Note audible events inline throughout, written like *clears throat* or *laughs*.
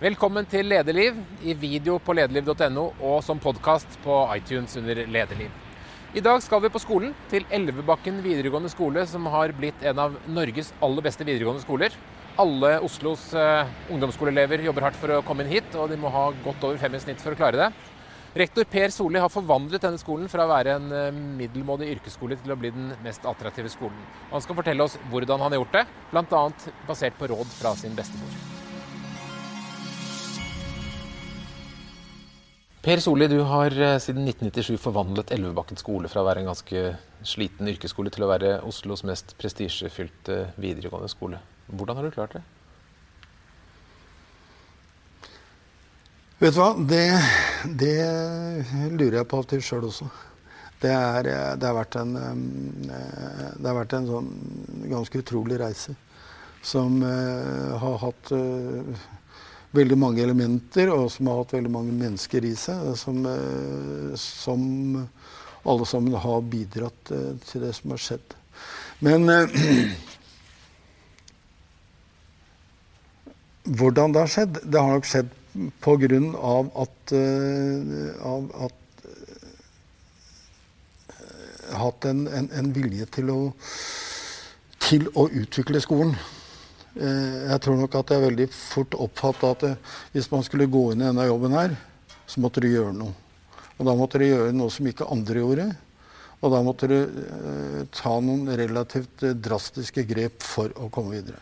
Velkommen til Lederliv i video på lederliv.no og som podkast på iTunes under Lederliv. I dag skal vi på skolen, til Elvebakken videregående skole, som har blitt en av Norges aller beste videregående skoler. Alle Oslos uh, ungdomsskoleelever jobber hardt for å komme inn hit, og de må ha godt over fem i snitt for å klare det. Rektor Per Solli har forvandlet denne skolen fra å være en uh, middelmådig yrkesskole til å bli den mest attraktive skolen. Han skal fortelle oss hvordan han har gjort det, bl.a. basert på råd fra sin bestemor. Per Solli, du har eh, siden 1997 forvandlet Elvebakken skole fra å være en ganske sliten yrkesskole til å være Oslos mest prestisjefylte videregående skole. Hvordan har du klart det? Vet du hva, det, det lurer jeg på av og til sjøl også. Det, er, det, har vært en, eh, det har vært en sånn ganske utrolig reise som har hatt veldig mange elementer, og som har hatt veldig mange mennesker i seg, som, eh, som alle sammen har bidratt eh, til det som har skjedd. Men eh, *clears throat* hvordan det har skjedd? Det har nok skjedd på grunn av at, av at hatt en, en, en, vilje til å, til å utvikle skolen. Eh, jeg tror nok at jeg veldig fort oppfatta at eh, hvis man skulle gå inn i denne jobben her, så måtte du gjøre noe. Og da måtte du gjøre noe som ikke andre gjorde. Og da måtte du eh, ta noen relativt drastiske grep for å komme videre.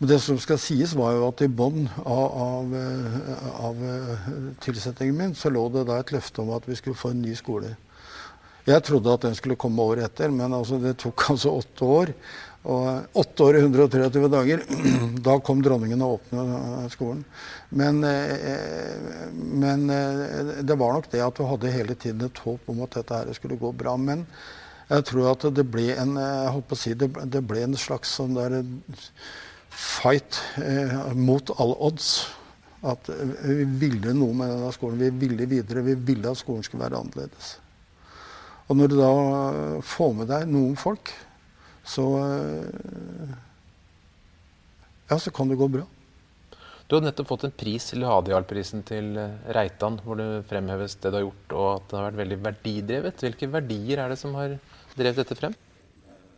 Men det som skal sies, var jo at i bånn av, av, av, tilsettingen min så lå det da et løfte om at vi skulle få en ny skole. Jeg trodde at den skulle komme året etter, men altså det tok *laughs* altså åtte år. Og åtte år og 123 dager. *clears throat* Da kom dronningen og åpnet skolen. Men, eh, men, eh, det var nok det at du hadde hele tiden et håp om at dette her skulle gå bra. Men jeg tror at det ble en jeg å si, det ble en slags sånn der fight eh, mot alle odds. At vi ville noe med denne skolen. Vi ville videre. Vi ville at skolen skulle være annerledes. Og når du da får med deg noen folk så eh, Ja, så kan det gå bra. Du har nettopp fått en pris, Ladial-prisen til eh, Reitan, hvor det fremheves det du har gjort, og at det har vært veldig verdidrevet. Hvilke verdier er det som har drevet dette frem?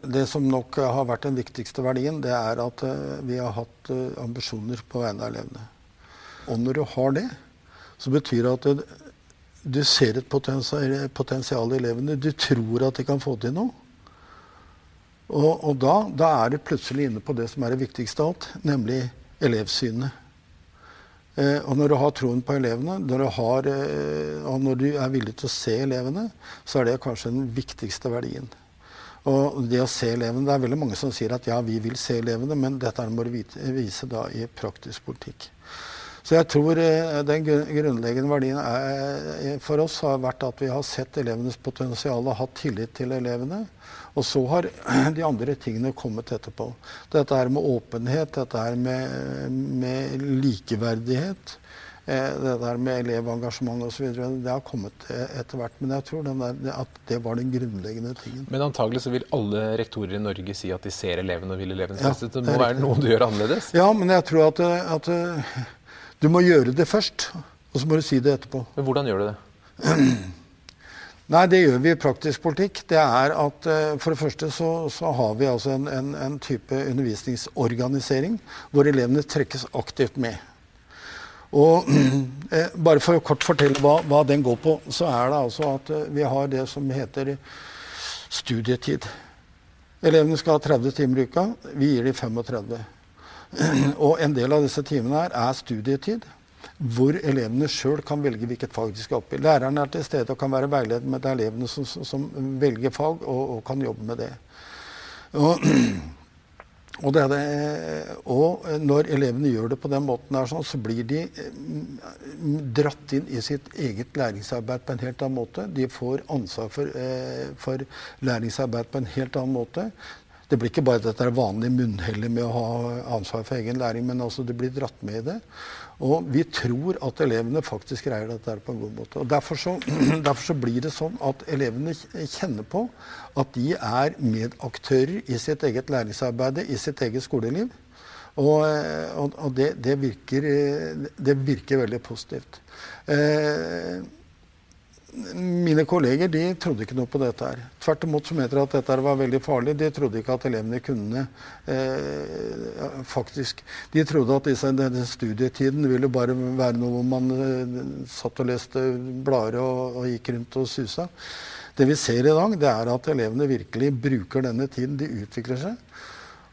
Det som nok har vært den viktigste verdien, det er at eh, vi har hatt ambisjoner på vegne av elevene. Og når du har det, så betyr det at du ser et potensial i elevene. Du tror at de kan få til noe. Og, og da, da, er du plutselig inne på det som er det viktigste av alt, nemlig elevsynet. Eh, og når du har troen på elevene, når har, eh, og når du er villig til å se elevene, så er det kanskje den viktigste verdien. Og det å se elevene, Det er veldig mange som sier at ja, vi vil se elevene, men dette må du vise da i praktisk politikk. Så jeg tror eh, den grunnleggende verdien er, eh, for oss har vært at vi har sett elevenes potensial og hatt tillit til elevene. Og så har *clears throat* de andre tingene kommet etterpå. Dette her med åpenhet, dette her med, med likeverdighet. Eh, det der med elevengasjement osv. Det har kommet etter hvert. Men jeg tror der, at det var den grunnleggende tingen. Men antagelig så vil alle rektorer i Norge si at de ser eleven og vil elevens beste. Ja, det må være noe du gjør annerledes? Ja, men jeg tror at, at du må gjøre det først. Og så må du si det etterpå. Men hvordan gjør du det? *clears throat* Nei, det gjør vi i praktisk politikk. Det er at eh, For det første så, så har vi altså en, en, en, type undervisningsorganisering hvor elevene trekkes aktivt med. Og *clears throat* eh, Bare for å kort fortelle hva, hva, den går på, så er det altså at eh, vi har det som heter studietid. Elevene skal ha 30 timer i uka. Vi gir dem 35. *clears throat* Og en del av disse timene her er studietid hvor elevene sjøl kan velge hvilket fag de skal opp i. Læreren er til stede og kan være veileder med elevene som, som velger fag, og, og, kan jobbe med det. Og, *clears throat* og, det det. og, når elevene gjør det på den måten, der, så blir de mm, dratt inn i sitt eget læringsarbeid på en helt annen måte. De får ansvar for, eh, for læringsarbeid på en helt annen måte. Det blir ikke bare dette vanlige munnhellet med å ha ansvar for egen læring, men altså det blir dratt med i det. Og vi tror at elevene faktisk greier dette på en god måte. Og derfor så, *clears throat* derfor så, blir det sånn at elevene kjenner på at de er medaktører i sitt eget læringsarbeid, i sitt eget skoleliv. Og, og, og det, det, virker, det, virker, veldig positivt. Eh, mine kolleger de trodde ikke noe på dette. her. Tvert imot mente de at dette var veldig farlig. De trodde ikke at elevene kunne eh, faktisk De trodde at disse, denne studietiden ville bare være noe hvor man eh, satt og leste blader og, og, gikk rundt og susa. Det vi ser i dag, det er at elevene virkelig bruker denne tiden. De utvikler seg.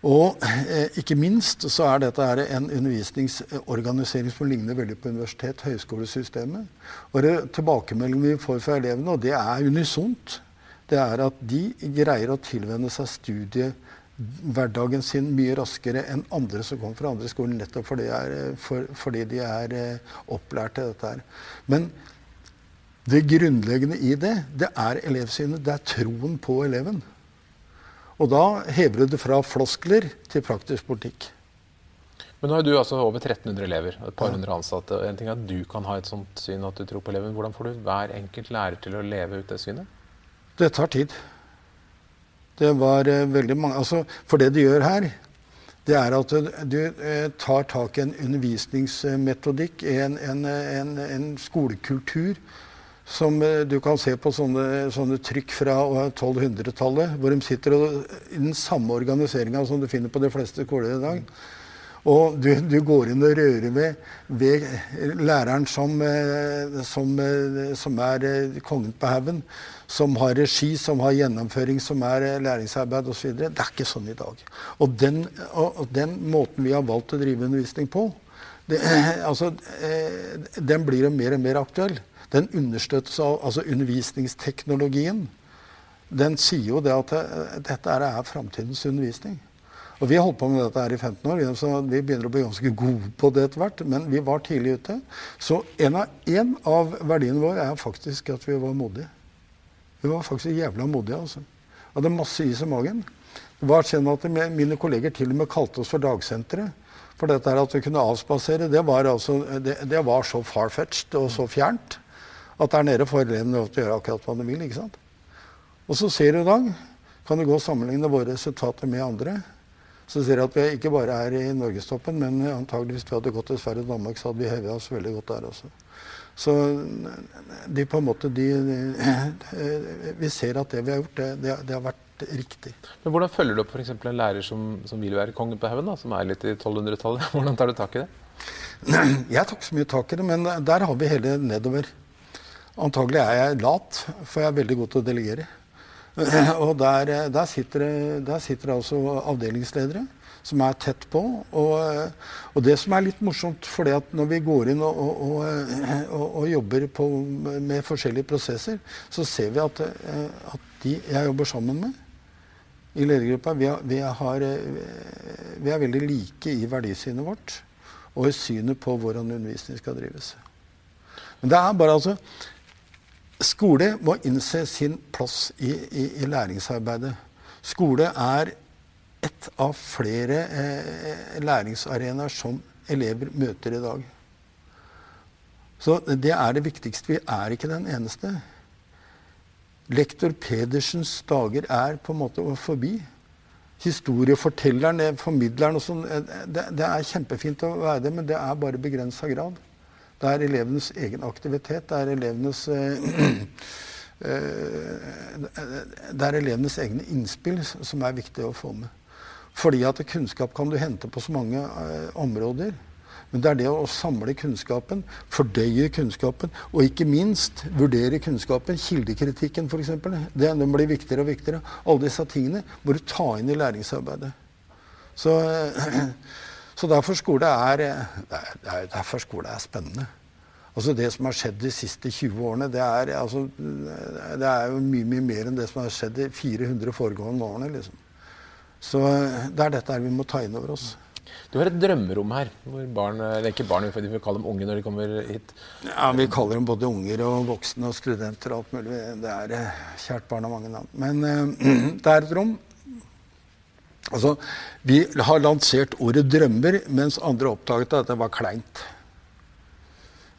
Og eh, ikke minst så er dette her en undervisningsorganisering som ligner veldig på universitet- høyskolesystemet. Og tilbakemeldingen vi får fra elevene, og det er unisont, det er at de greier å tilvenne seg studiehverdagen sin mye raskere enn andre som kommer fra andre skoler, nettopp fordi, er, for, fordi de er eh, opplært til dette her. Men det grunnleggende i det, det er elevsynet. Det er troen på eleven. Og da hever du det fra floskler til praktisk politikk. Men nå har du altså over 1300 elever og et par hundre ansatte. En ting er at du kan ha et sånt syn at du tror på eleven. Hvordan får du hver enkelt lærer til å leve ut det synet? Det tar tid. Det var uh, veldig mange altså, For det du gjør her, det er at du, uh, tar tak i en undervisningsmetodikk, en, en, en, en skolekultur som eh, du kan se på sånne, sånne trykk fra 1200-tallet, hvor de sitter og, i den samme organiseringa som du finner på de fleste skoler i dag. Og du, du går inn og rører ved, ved læreren som, eh, som, eh, som, er kongen på haugen, som har regi, som har gjennomføring, som er læringsarbeid osv. Det er ikke sånn i dag. Og den, og den, måten vi har valgt å drive undervisning på, det, altså, den blir jo mer og mer aktuell den understøttes av altså undervisningsteknologien. Den sier jo det at eh, dette er, framtidens undervisning. Og Vi har holdt på med dette her i 15 år, så vi begynner å bli ganske gode på det etter hvert. Men vi var tidlig ute. Så en av, en av verdiene våre er faktisk at vi var modige. Vi var faktisk jævla modige. altså. Hadde masse is i magen. Det var sånn at Mine kolleger til og med kalte oss for dagsenteret. For dette her at vi kunne avspasere, det var, altså, det, det var så far-fetched og så fjernt at der nede får elevene lov til å gjøre akkurat hva de vil. ikke sant? Og så ser du i dag, kan du gå og sammenligne våre resultater med andre. Så ser du at vi ikke bare er i norgestoppen, men antageligvis vi hadde gått til Sverige og Danmark, så hadde vi hevet oss veldig godt der også. Så de på en måte de, de, Vi ser at det vi har gjort, det, det, har vært riktig. Men Hvordan følger du opp f.eks. en lærer som, som, vil være kongen på haugen, som er litt i 1200-tallet? *laughs* Hvordan tar du tak i det? Jeg tar ikke så mye tak i det, men der har vi hele nedover. Antagelig er jeg lat, for jeg er veldig god til å delegere. *clears throat* Og der, der, sitter, der sitter altså avdelingsledere som er tett på. Og, og, det som er litt morsomt, for når vi går inn og, og, og jobber på, med forskjellige prosesser, så ser vi at, at, de jeg jobber sammen med i ledergruppa, vi, vi, har, vi er veldig like i verdisynet vårt og i synet på hvordan undervisning skal drives. Men det er bare altså Skole må innse sin plass i, i, i læringsarbeidet. Skole er ett av flere eh, læringsarenaer som elever møter i dag. Så det er det viktigste. Vi er ikke den eneste. Lektor Pedersens dager er på en måte forbi. Historiefortelleren, formidleren og sånn, eh, det, det, er kjempefint å være det, men det er bare begrensa grad. Det er elevenes egen aktivitet. Det er elevenes eh, *clears throat* eh, det er elevenes egne innspill som er viktig å få med. Fordi at kunnskap kan du hente på så mange eh, områder. Men det er det å samle kunnskapen, fordøye kunnskapen, og ikke minst vurdere kunnskapen. Kildekritikken, f.eks. Den blir viktigere og viktigere. Alle disse tingene må du ta inn i læringsarbeidet. Så *clears throat* Så derfor skole er, derfor skole er spennende. Altså Det som har skjedd de siste 20 årene, det er, altså, det er jo mye mye mer enn det som har skjedd de 400 foregående årene. liksom. Så det er dette vi må ta inn over oss. Du har et drømmerom her. hvor barn, Det er ikke barn, vi får kalle dem unge når de kommer hit. Ja, Vi kaller dem både unger og voksne og studenter og alt mulig. Det er eh, kjært barn av mange navn. Men *clears throat* det er et rom Altså, Vi har lansert ordet 'drømmer', mens andre oppdaget at det var kleint.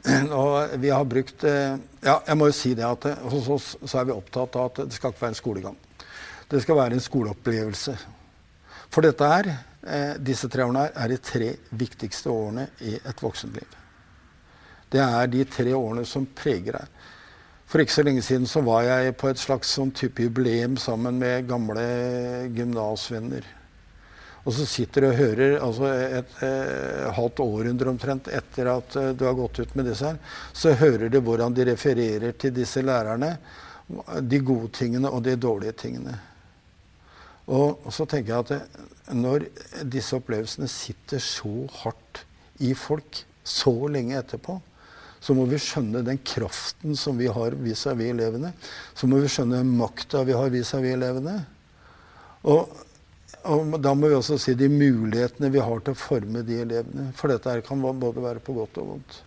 *clears throat* Og vi har brukt eh, Ja, jeg må jo si det at eh, hos oss så er vi opptatt av at det skal ikke være en skolegang. Det skal være en skoleopplevelse. For dette her, eh, disse tre årene her, er de tre viktigste årene i et voksenliv. Det er de tre årene som preger deg. For ikke så lenge siden så var jeg på et slags sånn type jubileum sammen med gamle gymnasvenner. Og så sitter du og hører altså et, et halvt århundre omtrent etter at uh, du har gått ut med disse her, så hører du hvordan de refererer til disse lærerne. De gode tingene og de dårlige tingene. Og, så tenker jeg at det, når disse opplevelsene sitter så hardt i folk så lenge etterpå, så må vi skjønne den kraften som vi har vis-à-vis elevene. Så må vi skjønne makta vi har vis-à-vis elevene. Og, og, da må vi også si de mulighetene vi har til å forme de elevene. For dette kan både være på godt og vondt.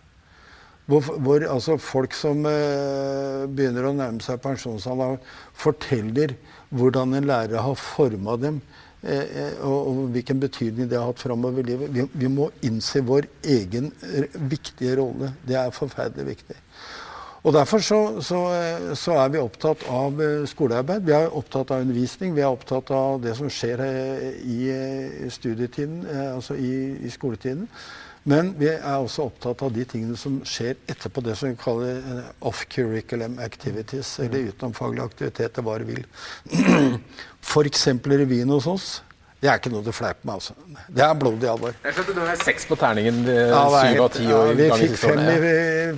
Hvor, hvor altså folk som eh, begynner å nærme seg pensjonsalder, forteller hvordan en lærer har forma dem Eh, eh, og, og, hvilken betydning det har hatt framover i livet. Vi, vi, må innse vår egen viktige rolle. Det er forferdelig viktig. Og Derfor så, så, eh, så, er vi opptatt av skolearbeid. Vi er opptatt av undervisning. Vi er opptatt av det som skjer i studietiden, altså i, i skoletiden. Men vi er også opptatt av de tingene som skjer etterpå, det som vi kaller off-curriculum activities, eller utenomfaglige aktiviteter, hva du vil. *clears throat* F.eks. revyen hos oss. Det er ikke noe du fleiper med. altså. Det er blodig alvor. Jeg skjønte du har seks på terningen eh, syv av ti år. Ja, vi fikk fem i,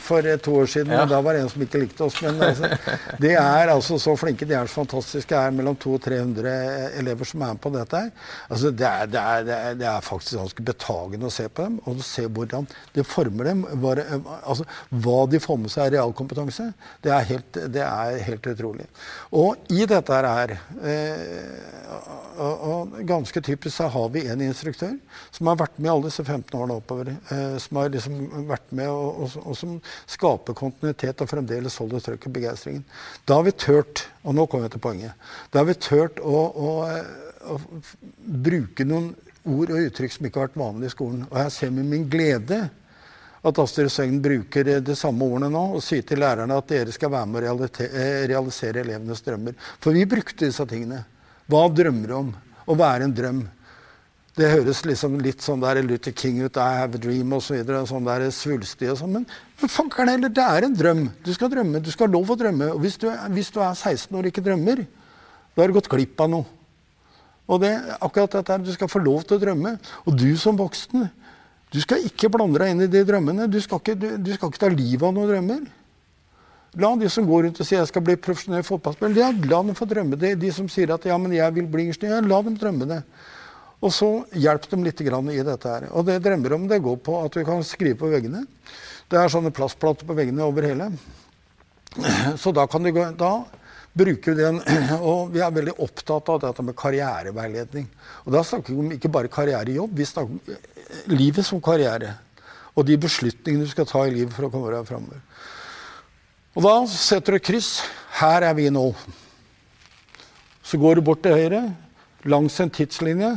for to år siden, ja. og da var det en som ikke likte oss. Men altså, *laughs* de er altså så flinke. De er så fantastiske. Det er mellom 200 og 300 elever som er med på dette. Altså, det, er, det, er, det, er, det, er, faktisk ganske betagende å se på dem, og se hvordan det former dem. Hva, altså, hva de får med seg av realkompetanse, det er, helt, det er helt utrolig. Og i dette her eh, og, og ganske ganske typisk så har vi en instruktør som har vært med alle disse 15 årene oppover. Eh, som har liksom vært med og, og, og, som skaper kontinuitet og fremdeles holder trøkket og begeistringen. Da har vi tørt, og nå kommer jeg til poenget, da har vi tørt å, å, å, bruke noen ord og uttrykk som ikke har vært vanlige i skolen. Og jeg ser med min glede at Astrid Søgn bruker de samme ordene nå og sier til lærerne at dere skal være med å eh, realisere elevenes drømmer. For vi brukte disse tingene. Hva drømmer du om? Å være en drøm. Det høres liksom litt sånn der Luther King ut, I have a dream osv. Så sånn der svulstig og sånn. Men, men fankeren heller, det er en drøm. Du skal drømme. Du skal ha lov å drømme. Og hvis du, hvis du er 16 år og ikke drømmer, da har du gått glipp av noe. Og det, akkurat dette her, Du skal få lov til å drømme. Og du som voksen, du skal ikke blande deg inn i de drømmene. Du skal ikke, du, du skal ikke ta livet av noen drømmer. La de som går rundt og sier jeg skal bli profesjonell fotballspiller, ja, la dem få drømme det. De som sier at ja, men jeg vil bli ingeniør, la dem drømme det. Og så hjelp dem litt i dette her. Og det drømmer om det går på at du kan skrive på veggene. Det er sånne plastplater på veggene over hele. Så da kan du gå Da bruker vi den. *clears throat* Og vi er veldig opptatt av dette med karriereveiledning. Og da snakker vi om ikke bare karriere i jobb, vi snakker om livet som karriere. Og de beslutningene du skal ta i livet for å komme deg framover. Og da setter du kryss. Her er vi nå. Så går du bort til høyre langs en tidslinje,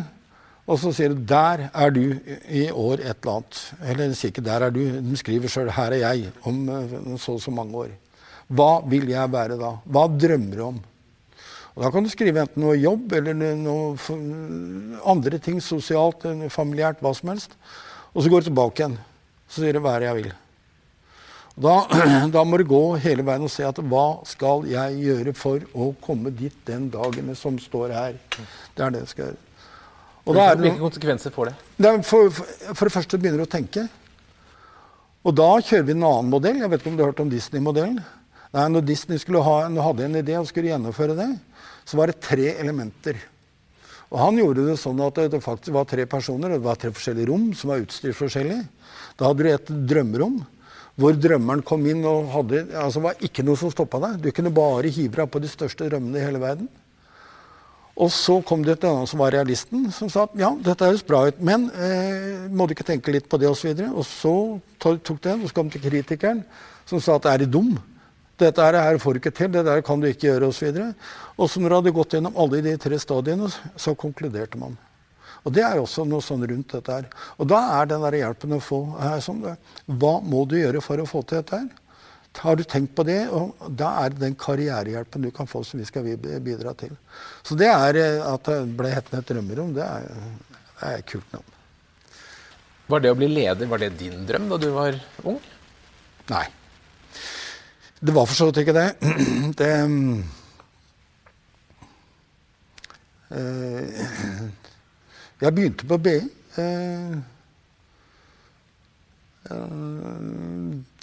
og så sier du 'der er du i år et eller annet'. Eller den sier ikke 'der er du', den skriver sjøl 'her er jeg' om eh, så og så mange år. Hva vil jeg være da? Hva drømmer du om? Og Da kan du skrive enten noe jobb eller noe andre ting, sosialt, familiært, hva som helst. Og så går du tilbake igjen. Så sier du 'hva er det jeg vil'. Da, *clears throat* da, må du gå hele veien og se at hva skal jeg gjøre for å komme dit den dagen som står her. Det er det jeg skal gjøre. Hvilke, hvilke konsekvenser får det? det for, for, det første begynner du å tenke. Og da kjører vi en annen modell. Jeg vet ikke om du har hørt om Disney-modellen? Nei, Når Disney ha, hadde en idé og skulle gjennomføre det, så var det tre elementer. Og Han gjorde det sånn at det faktisk var tre personer, og det var tre forskjellige rom som var utstyrt forskjellig. Da hadde du et drømmerom hvor drømmeren kom inn og hadde altså var ikke noe som stoppa deg. Du kunne bare hive deg på de største drømmene i hele verden. Og så kom det et annet som var realisten, som sa at ja, dette høres bra ut, men eh, må du ikke tenke litt på det, osv. Og, og så tok det en, og så kom det kritikeren, som sa at er du dum? Dette her får du ikke til, det der kan du ikke gjøre, osv. Og, så og så når du hadde gått gjennom alle de tre stadiene, så konkluderte man. Og Det er også noe sånn rundt dette her. Og da er den der hjelpen å få her sånn, Hva må du gjøre for å få til dette her? Har du tenkt på det? Og da er det den karrierehjelpen du kan få, som vi skal bidra til. Så det er eh, at det ble hettende et drømmerom. Det er, Det er kult navn. Var det å bli leder var det din drøm da du var ung? Nei. Det var for så vidt ikke det. *clears throat* det eh, Jeg begynte på BI. Eh,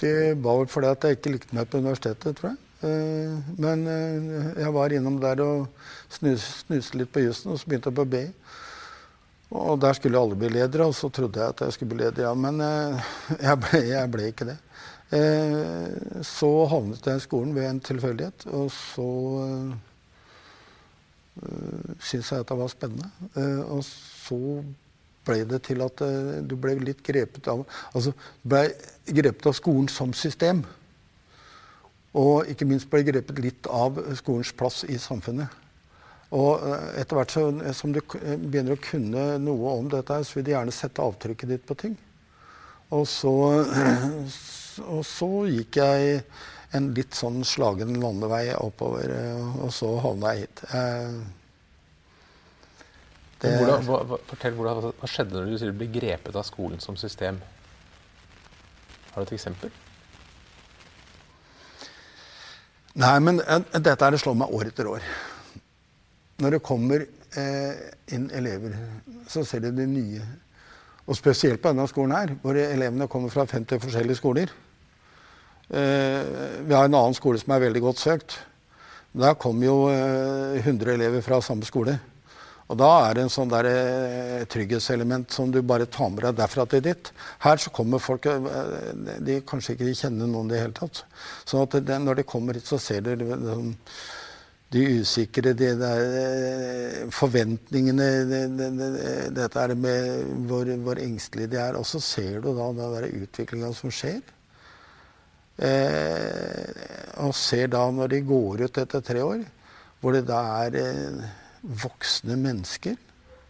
det var vel fordi at jeg ikke likte meg på universitetet, tror jeg. Eh, men eh, jeg var innom der og snuste litt på jussen, og så begynte jeg på BI. Og der skulle alle bli ledere, og så trodde jeg at jeg skulle bli leder, ja. Men *laughs* jeg ble, jeg ble ikke det. Så havnet jeg i skolen ved en tilfeldighet, og så syntes jeg at det var spennende. Og så ble det til at du ble litt grepet av Altså ble grepet av skolen som system. Og ikke minst ble grepet litt av skolens plass i samfunnet. Og eh, etter hvert så, eh, som du eh, begynner å kunne noe om dette, så vil de gjerne sette avtrykket ditt på ting. Og så, *clears throat* og så gikk jeg en litt sånn slagen landevei oppover, og så havna jeg hit. Det, hvordan, hva, fortell, hvordan, hva skjedde når du sier du ble grepet av skolen som system? Har du et eksempel? Nei, men uh, dette er det slår meg år etter år. Når det kommer eh, inn elever, så ser du de nye. Og spesielt på denne skolen her, hvor elevene kommer fra 50 forskjellige skoler. Eh, vi har en annen skole som er veldig godt søkt. Der kommer jo 100 elever fra samme skole. Og da er det en sånn der, eh, trygghetselement som du bare tar med deg derfra til ditt. Her så kommer folk eh, De kanskje ikke kjenner noen i det hele tatt. Så at det, når de kommer hit, så ser de liksom, de usikre, de der, eh, forventningene det, det, Dette er med hvor, hvor engstelige de er. Og så ser du da den utviklinga som skjer. Eh, og ser da, når de går ut etter tre år, hvor det da er eh, voksne mennesker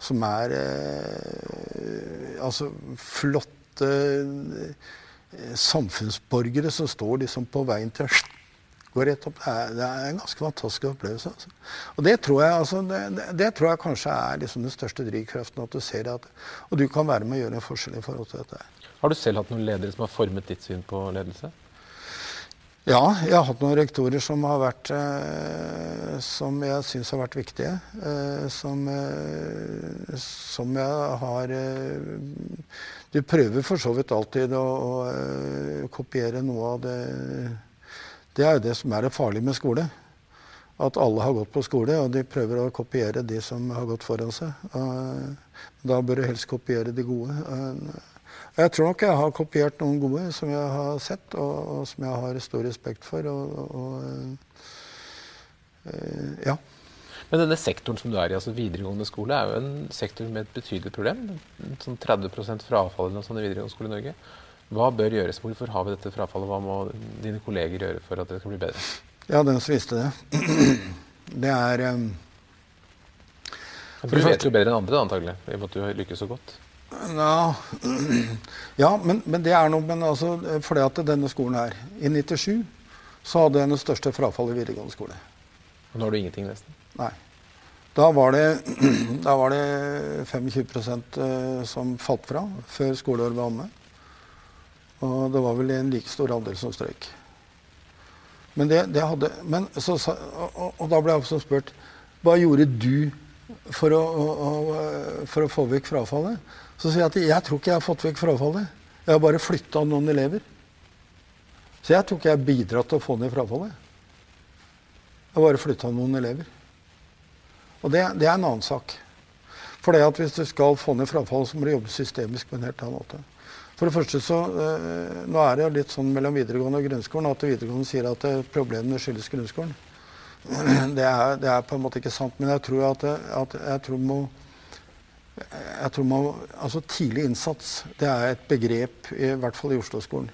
som er eh, altså flotte eh, samfunnsborgere som står liksom på veien til går rett opp. Det er, det er en ganske fantastisk opplevelse. Altså. Og det tror, jeg, altså, det, det tror jeg kanskje er liksom den største drivkraften. at du ser at, Og du kan være med å gjøre en forskjell i forhold til dette. Har du selv hatt noen ledere som har formet ditt syn på ledelse? Ja, jeg har hatt noen rektorer som vært eh, Som jeg syns har vært viktige. Eh, som, eh, som, jeg har eh, Du prøver for så vidt alltid å, å eh, kopiere noe av det Det er jo det som er det farlige med skole. At alle har gått på skole, og de prøver å kopiere de som har gått foran seg. da bør du helst kopiere de gode. Jeg tror nok jeg har kopiert noen gode som jeg har sett, og, og som jeg har stor respekt for. Og, og, øh, ja. Men denne sektoren som du er i, altså videregående skole, er jo en sektor med et betydelig problem. Sånn 30% frafall i sånn videregående skole i Norge. Hva bør gjøres? Hvorfor har vi dette frafallet? Hva må dine kolleger gjøre for at det skal bli bedre? Ja, den som visste det. *clears throat* Det er um, Du vet jo bedre enn andre, antagelig, i og med at du lykkes så godt. Ja, ja men, men, det er noe men altså, fordi at denne skolen her I 97 så hadde jeg den største frafallet i videregående skole. Og nå har du ingenting, nesten? Nei. Da var det, *clears throat* da var det 25 eh, som falt fra før skoleåret var omme. Og det var vel en like stor andel som strøyk. Men det, det hadde men så, og, og, da ble jeg også spurt hva gjorde du for å, å, for å få vekk frafallet? Så sier jeg at jeg tror ikke jeg har fått vekk frafallet. Jeg har bare flytta noen elever. Så jeg tror ikke jeg har bidratt til å få ned frafallet. Jeg har bare flytta noen elever. Og det, det, er en annen sak. For det at hvis du skal få ned frafallet, så må du jobbe systemisk på en helt annen måte. For det første så, øh, Nå er det jo litt sånn mellom videregående og grunnskolen at videregående sier at eh, problemene skyldes grunnskolen. *clears throat* Det er, det er, på en måte ikke sant. Men jeg tror at, at jeg tror må jeg tror man, altså Tidlig innsats det er et begrep, i hvert fall i Oslo-skolen.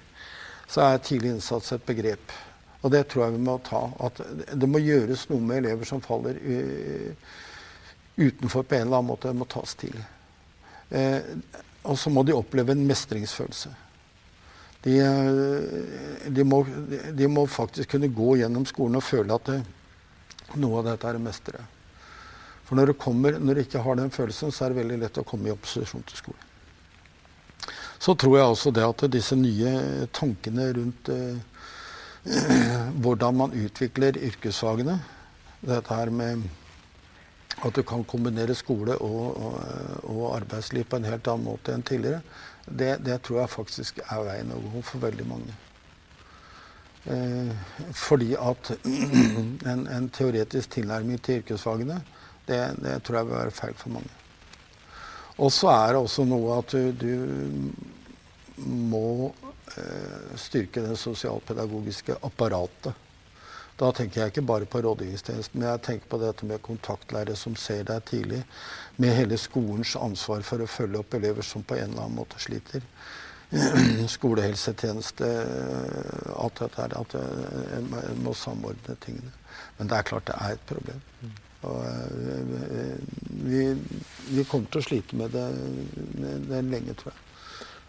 Så er tidlig innsats et begrep. Og det tror jeg vi må ta. At det må gjøres noe med elever som faller utenfor på en eller annen måte. Det må tas tidlig. Eh, og så må de oppleve en mestringsfølelse. De, eh, de, må, de, må, faktisk kunne gå gjennom skolen og føle at det, noe av dette er å mestre. For når du, kommer, når du ikke har den følelsen, så er det veldig lett å komme i opposisjon til skolen. Så tror jeg også det at disse nye tankene rundt eh, *clears throat* hvordan man utvikler yrkesfagene, dette her med at du kan kombinere skole og, og, og, arbeidsliv på en helt annen måte enn tidligere, det, det tror jeg faktisk er veien å gå for veldig mange. Eh, fordi at *clears throat* en, en, teoretisk tilnærming til yrkesfagene, det, det, tror jeg vil være feil for mange. Og så er det også noe at du, du må eh, styrke det sosialpedagogiske apparatet. Da tenker jeg ikke bare på rådgivningstjenesten, men jeg tenker på dette med kontaktlærere som ser deg tidlig, med hele skolens ansvar for å følge opp elever som på en eller annen måte sliter. *clears throat* Skolehelsetjeneste, alt dette her. At en må samordne tingene. Men det er klart det er et problem. Og eh, vi, vi kommer til å slite med det, med det lenge, tror jeg.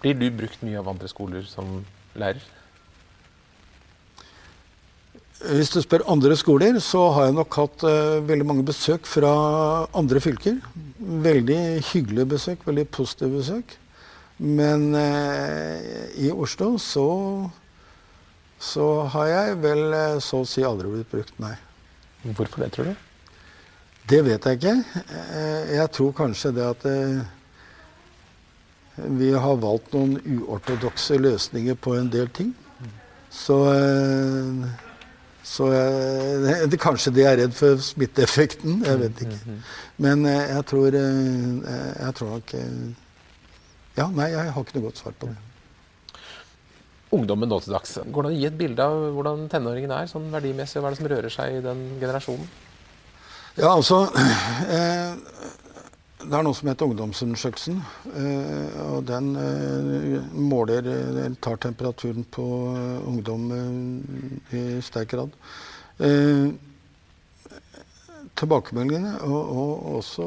Blir du brukt mye av andre skoler som lærer? Hvis du spør andre skoler, så har jeg nok hatt uh, veldig mange besøk fra andre fylker. Veldig hyggelige besøk, veldig positive besøk. Men uh, i Oslo så, så har jeg vel uh, så å si aldri blitt brukt, nei. Hvorfor det, tror du? Det vet jeg ikke. jeg tror kanskje det at vi har valgt noen uortodokse løsninger på en del ting. Så så jeg, *laughs* det, kanskje de er redd for smitteeffekten. Jeg vet ikke. Mm, mm, mm. Men eh, jeg tror, eh, jeg tror nok eh, Ja, nei, jeg har ikke noe godt svar på det. Ungdommen nå til dags. Går det an å gi et bilde av hvordan tenåringen er sånn verdimessig? Hva er det som rører seg i den generasjonen? Ja, altså *clears throat* eh, det er noe som heter Ungdomsundersøkelsen. Eh, og den eh, måler eller tar temperaturen på ungdom i sterk grad. Tilbakemeldingene og, og, også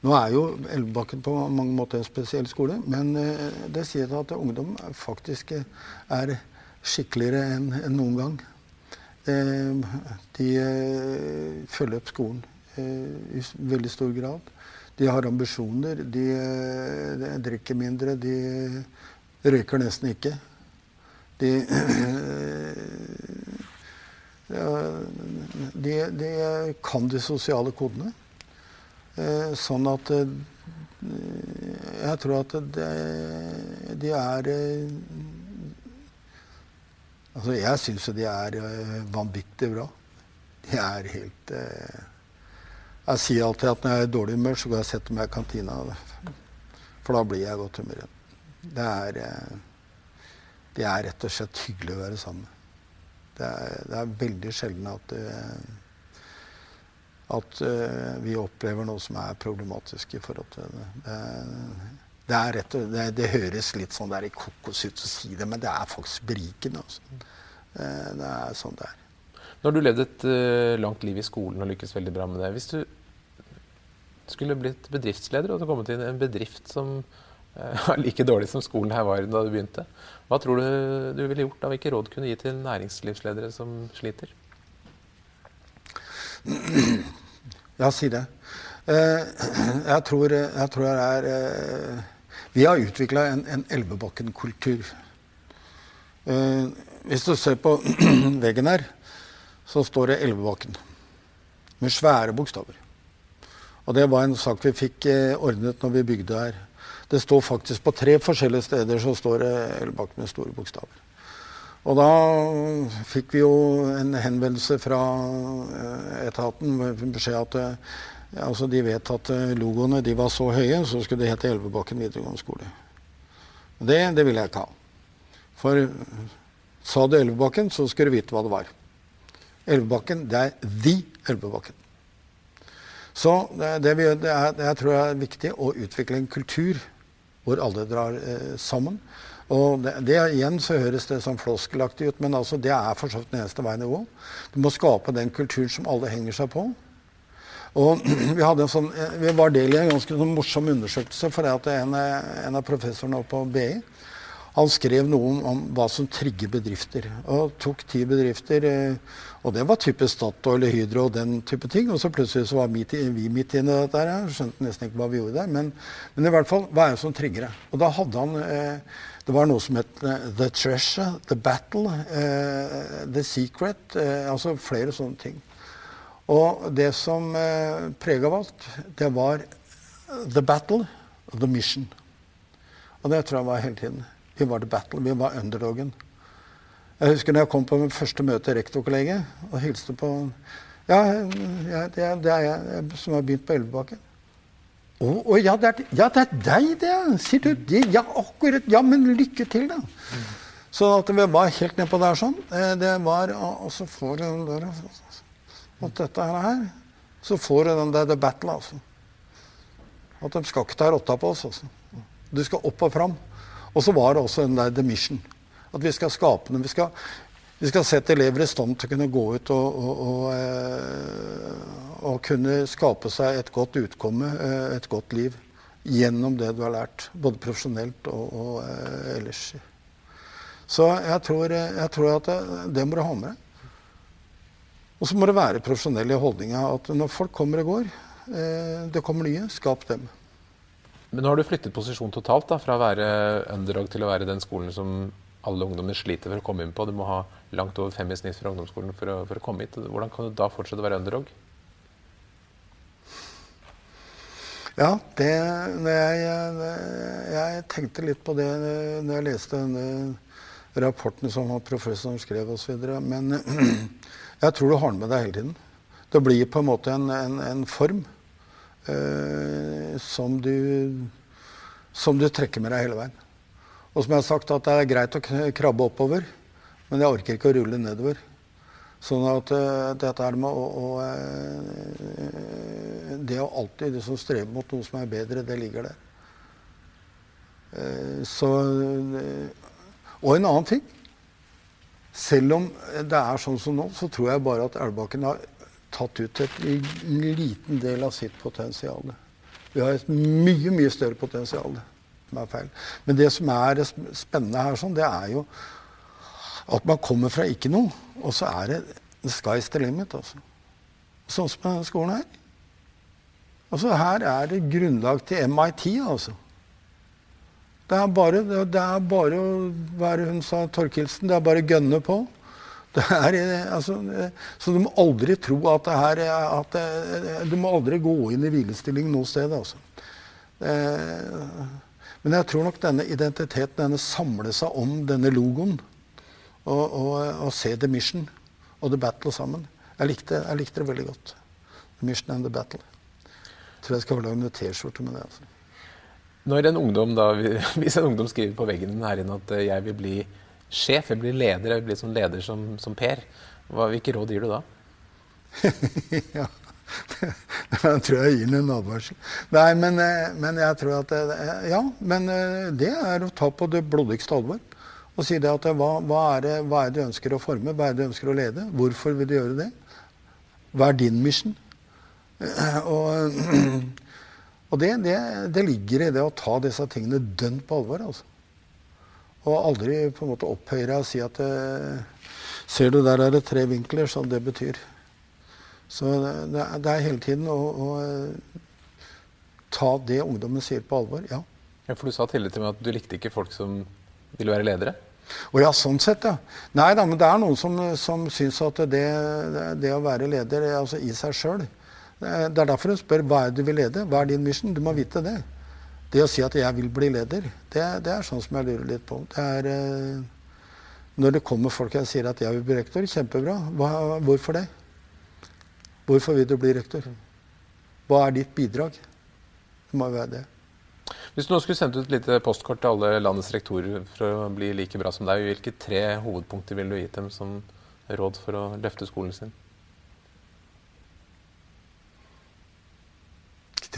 Nå er jo Elvebakken på mange måter en spesiell skole, men det sier at ungdom faktisk er skikkeligere enn en noen gang. De følger opp skolen i veldig stor grad. De har ambisjoner. De, drikker mindre. De røyker nesten ikke. De, *clears throat* de, de kan de sosiale kodene. Eh, sånn at eh, Jeg tror at de, er eh, Altså, jeg syns jo de er vanvittig bra. De er helt jeg sier alltid at når jeg er i dårlig humør, så går jeg og setter meg i kantina. For da blir jeg i godt humør igjen. Det er, eh, det er rett og slett hyggelig å være sammen. Det er, det er veldig sjelden at, eh, at eh, vi opplever noe som er problematisk i forhold til det. det det, rett, det, det, høres litt sånn der i kokos ut å si det, men det er faktisk berikende. Altså. Det, det, er sånn det er. Nå har du levd et uh, langt liv i skolen og lykkes veldig bra med det. Hvis du skulle blitt bedriftsleder og kommet inn i en bedrift som *laughs* uh, like dårlig som skolen her var da du begynte, hva tror du du ville gjort da? Hvilke råd kunne gi til næringslivsledere som sliter? *clears throat* Ja, si det. *clears throat* Jeg, tror, jeg tror det er Vi har utvikla en, en Elvebakken-kultur. hvis du ser på *clears throat* veggen her, så står det Elvebakken. Med svære bokstaver. Og det var en sak vi fikk eh, ordnet når vi bygde her. Det står faktisk på tre forskjellige steder så står det Elvebakken med store bokstaver. Og da fikk vi jo en henvendelse fra eh, etaten med beskjed at eh, altså de vet at logoene de var så høye, så skulle det hete Elvebakken videregående skole. Det, det ville jeg ikke ha. For sa du Elvebakken, så skulle du vite hva det var. Elvebakken, det er the Elvebakken. Så det, det, det, er, det, jeg tror jeg er viktig å utvikle en kultur hvor alle drar eh, sammen. Og det, det, igjen så høres det sånn floskelaktig ut, men altså det er for så vidt den eneste veien å gå. Du må skape den kulturen som alle henger seg på. Og *clears throat* Vi, en sånn, eh, vi var del i en ganske sånn morsom undersøkelse. for det at en, en av professorene på BI Han skrev noe om, hva som trigger bedrifter. Og tok ti bedrifter. Eh, og det var typisk Statoil, Hydro og den type ting. Og så plutselig så var midt vi midt inne i dette her. Skjønte nesten ikke hva vi gjorde der. Men, men, i hvert fall, hva er det som trigger det? Og da hadde han eh, Det var noe som het The Treasure, The Battle, The Secret. Altså flere sånne ting. Og det som eh, prega alt, det var The Battle og The Mission. Og det tror jeg var hele tiden. Vi var The Battle. Vi var underdogen. Jeg husker når jeg kom på mitt første møte i rektorkollegiet og hilste på Ja, ja det, er, det, er, jeg som har begynt på Elvebakken. Å, oh, ja, det er, ja, det er deg, det! Sier du det? Ja, akkurat. Ja, men lykke til, da. Mm. Så at vi var helt nedpå der sånn. Eh, det var får du den der Og dette her Så får du den der The Battle, altså. At de skal ikke ta rotta på oss. altså. Du skal opp og fram. Og så var det også den der The Mission. At vi skal skape den. Vi skal, vi skal sette elever i stand til å kunne gå ut og, og, og, eh, og kunne skape seg et godt utkomme, eh, et godt liv, gjennom det du har lært. Både profesjonelt og, eh, ellers. Så jeg tror, jeg tror at det, det, må du ha med deg. Og så må det være profesjonell i holdninga at når folk kommer og går, det kommer nye, skap dem. Men nå har du flyttet posisjon totalt, da, fra å være underdog til å være den skolen som alle ungdommer sliter for å komme inn på. Du må ha langt over fem i snitt fra ungdomsskolen for å, for å komme hit. Hvordan kan du da fortsette å være underdog? Ja, det jeg, jeg, tenkte litt på det når jeg leste denne rapporten som professoren skrev osv. Men *clears throat* jeg tror du har den med deg hele tiden. Det blir på en måte en, en, en form eh, som, du, som du trekker med deg hele veien. Og som jeg har sagt, at det er greit å krabbe oppover, men jeg orker ikke å rulle nedover. Sånn at uh, dette er med å, å uh, Det å alltid det som strever mot noe som er bedre, det ligger der. Uh, så Og en annen ting. Selv om det er sånn som nå, så tror jeg bare at Elvebakken har tatt ut en liten del av sitt potensial. Vi har et mye, mye større potensial. Det er feil. Men det som er spennende her, sånn, det er jo at man kommer fra ikke noe, og så er det the sky's the limit. Altså. Sånn som denne skolen her. Altså, her er det grunnlag til MIT, altså. Det er bare, det er bare å være hun sa, Torkelsen, det er bare gønne på. Er, eh, altså, eh, så du må aldri tro at det her at det, eh, Du må aldri gå inn i hvilestilling noe sted. Altså. Men jeg tror nok denne identiteten denne samler seg om denne logoen. Og, og, og se The Mission og The Battle sammen. Jeg likte, jeg likte, det veldig godt. The Mission and The Battle. Jeg tror jeg skal lage en T-skjorte med det. altså. Når en ungdom da, *laughs* Hvis en ungdom skriver på veggen her inne at jeg vil bli sjef, jeg blir leder, jeg vil bli som leder som, som Per. Hva, hvilke råd gir du da? *laughs* ja, *laughs* jeg tror jeg gir den en advarsel. Nei, men, eh, men, jeg tror at det, Ja, men eh, det er å ta på det blodigste alvor. Og si det at hva, hva, er det, hva er det du ønsker å forme? Hva er det du ønsker å lede? Hvorfor vil du gjøre det? Hva er din mission? *clears throat* Og, *clears throat* og det, det, det, ligger i det å ta disse tingene dønn på alvor. altså. Og aldri på en måte opphøye deg og si at eh, Ser du, der er det tre vinkler, som det betyr. Så det, det er hele tiden å, å, eh, ta det ungdommen sier, på alvor. Ja. ja. For du sa tidligere til meg at du likte ikke folk som ville være ledere? Å ja, sånn sett, ja. Nei da, men det er noen som, som syns at det, det, å være leder altså i seg sjøl Det er derfor hun spør hva er det du vil lede. Hva er din mission? Du må vite det. Det å si at jeg vil bli leder, det, det er sånn som jeg lurer litt på. Det er, eh, når det kommer folk og sier at jeg vil bli rektor, kjempebra. Hva, hvorfor det? Hvorfor vil du bli rektor? Hva er ditt bidrag? Det må jo være det. Hvis du nå skulle sendt ut et lite postkort til alle landets rektorer for å bli like bra som deg, hvilke tre hovedpunkter ville du gitt dem som råd for å løfte skolen sin?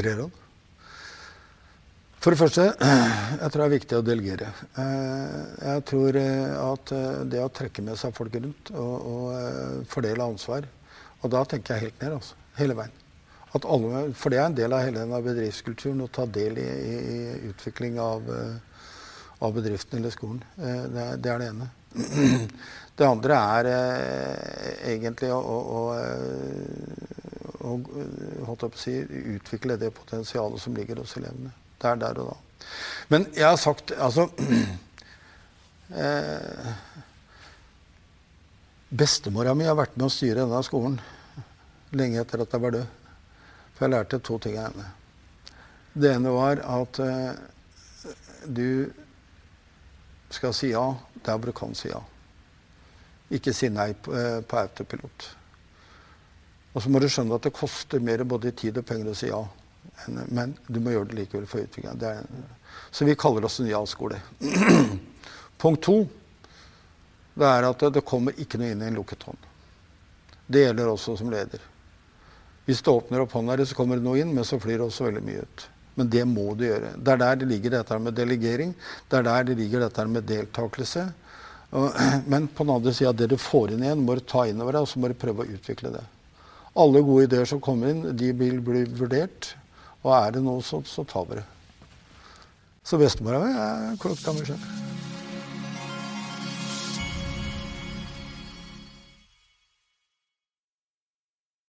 Tre råd? For det første, jeg tror det er viktig å delegere. Eh, jeg tror eh, at eh, det å trekke med seg folk rundt og, og fordele ansvar Og da tenker jeg helt ned, altså. Hele veien. Alle, for det er en del av hele denne bedriftskulturen å ta del i, i, i utvikling av, av bedriften eller skolen. Det, er, det, er, det ene. *clears throat* Det andre er egentlig å, å, å, eh, å, å si, utvikle det potensialet som ligger hos elevene. Det er der og da. Men jeg har sagt altså *clears throat* eh, Bestemora mi har vært med å styre denne skolen lenge etter at jeg var død. For jeg lærte to ting av henne. Det ene var at eh, du skal si ja der hvor du kan si ja. Ikke si nei på, eh, på autopilot. Og så må du skjønne at det koster mer både tid og penger å si ja. Men du må gjøre det likevel for utvikling. Så vi kaller oss en ja-skole. *clears throat* Punkt to det er at det kommer ikke noe inn i en lukket hånd. Det gjelder også som leder. Hvis du åpner opp hånda di, så kommer det noe inn, men så flyr det også veldig mye ut. Men det må du gjøre. Det er der det ligger dette med delegering. Det er der det ligger dette med deltakelse. *clears throat* Men på den andre sida, det du får inn igjen, må du ta inn over deg, og så må du prøve å utvikle det. Alle gode ideer som kommer inn, de vil bli vurdert. Og er det noe, sånt, så tar vi det. Så bestemora mi er klok dame sjøl.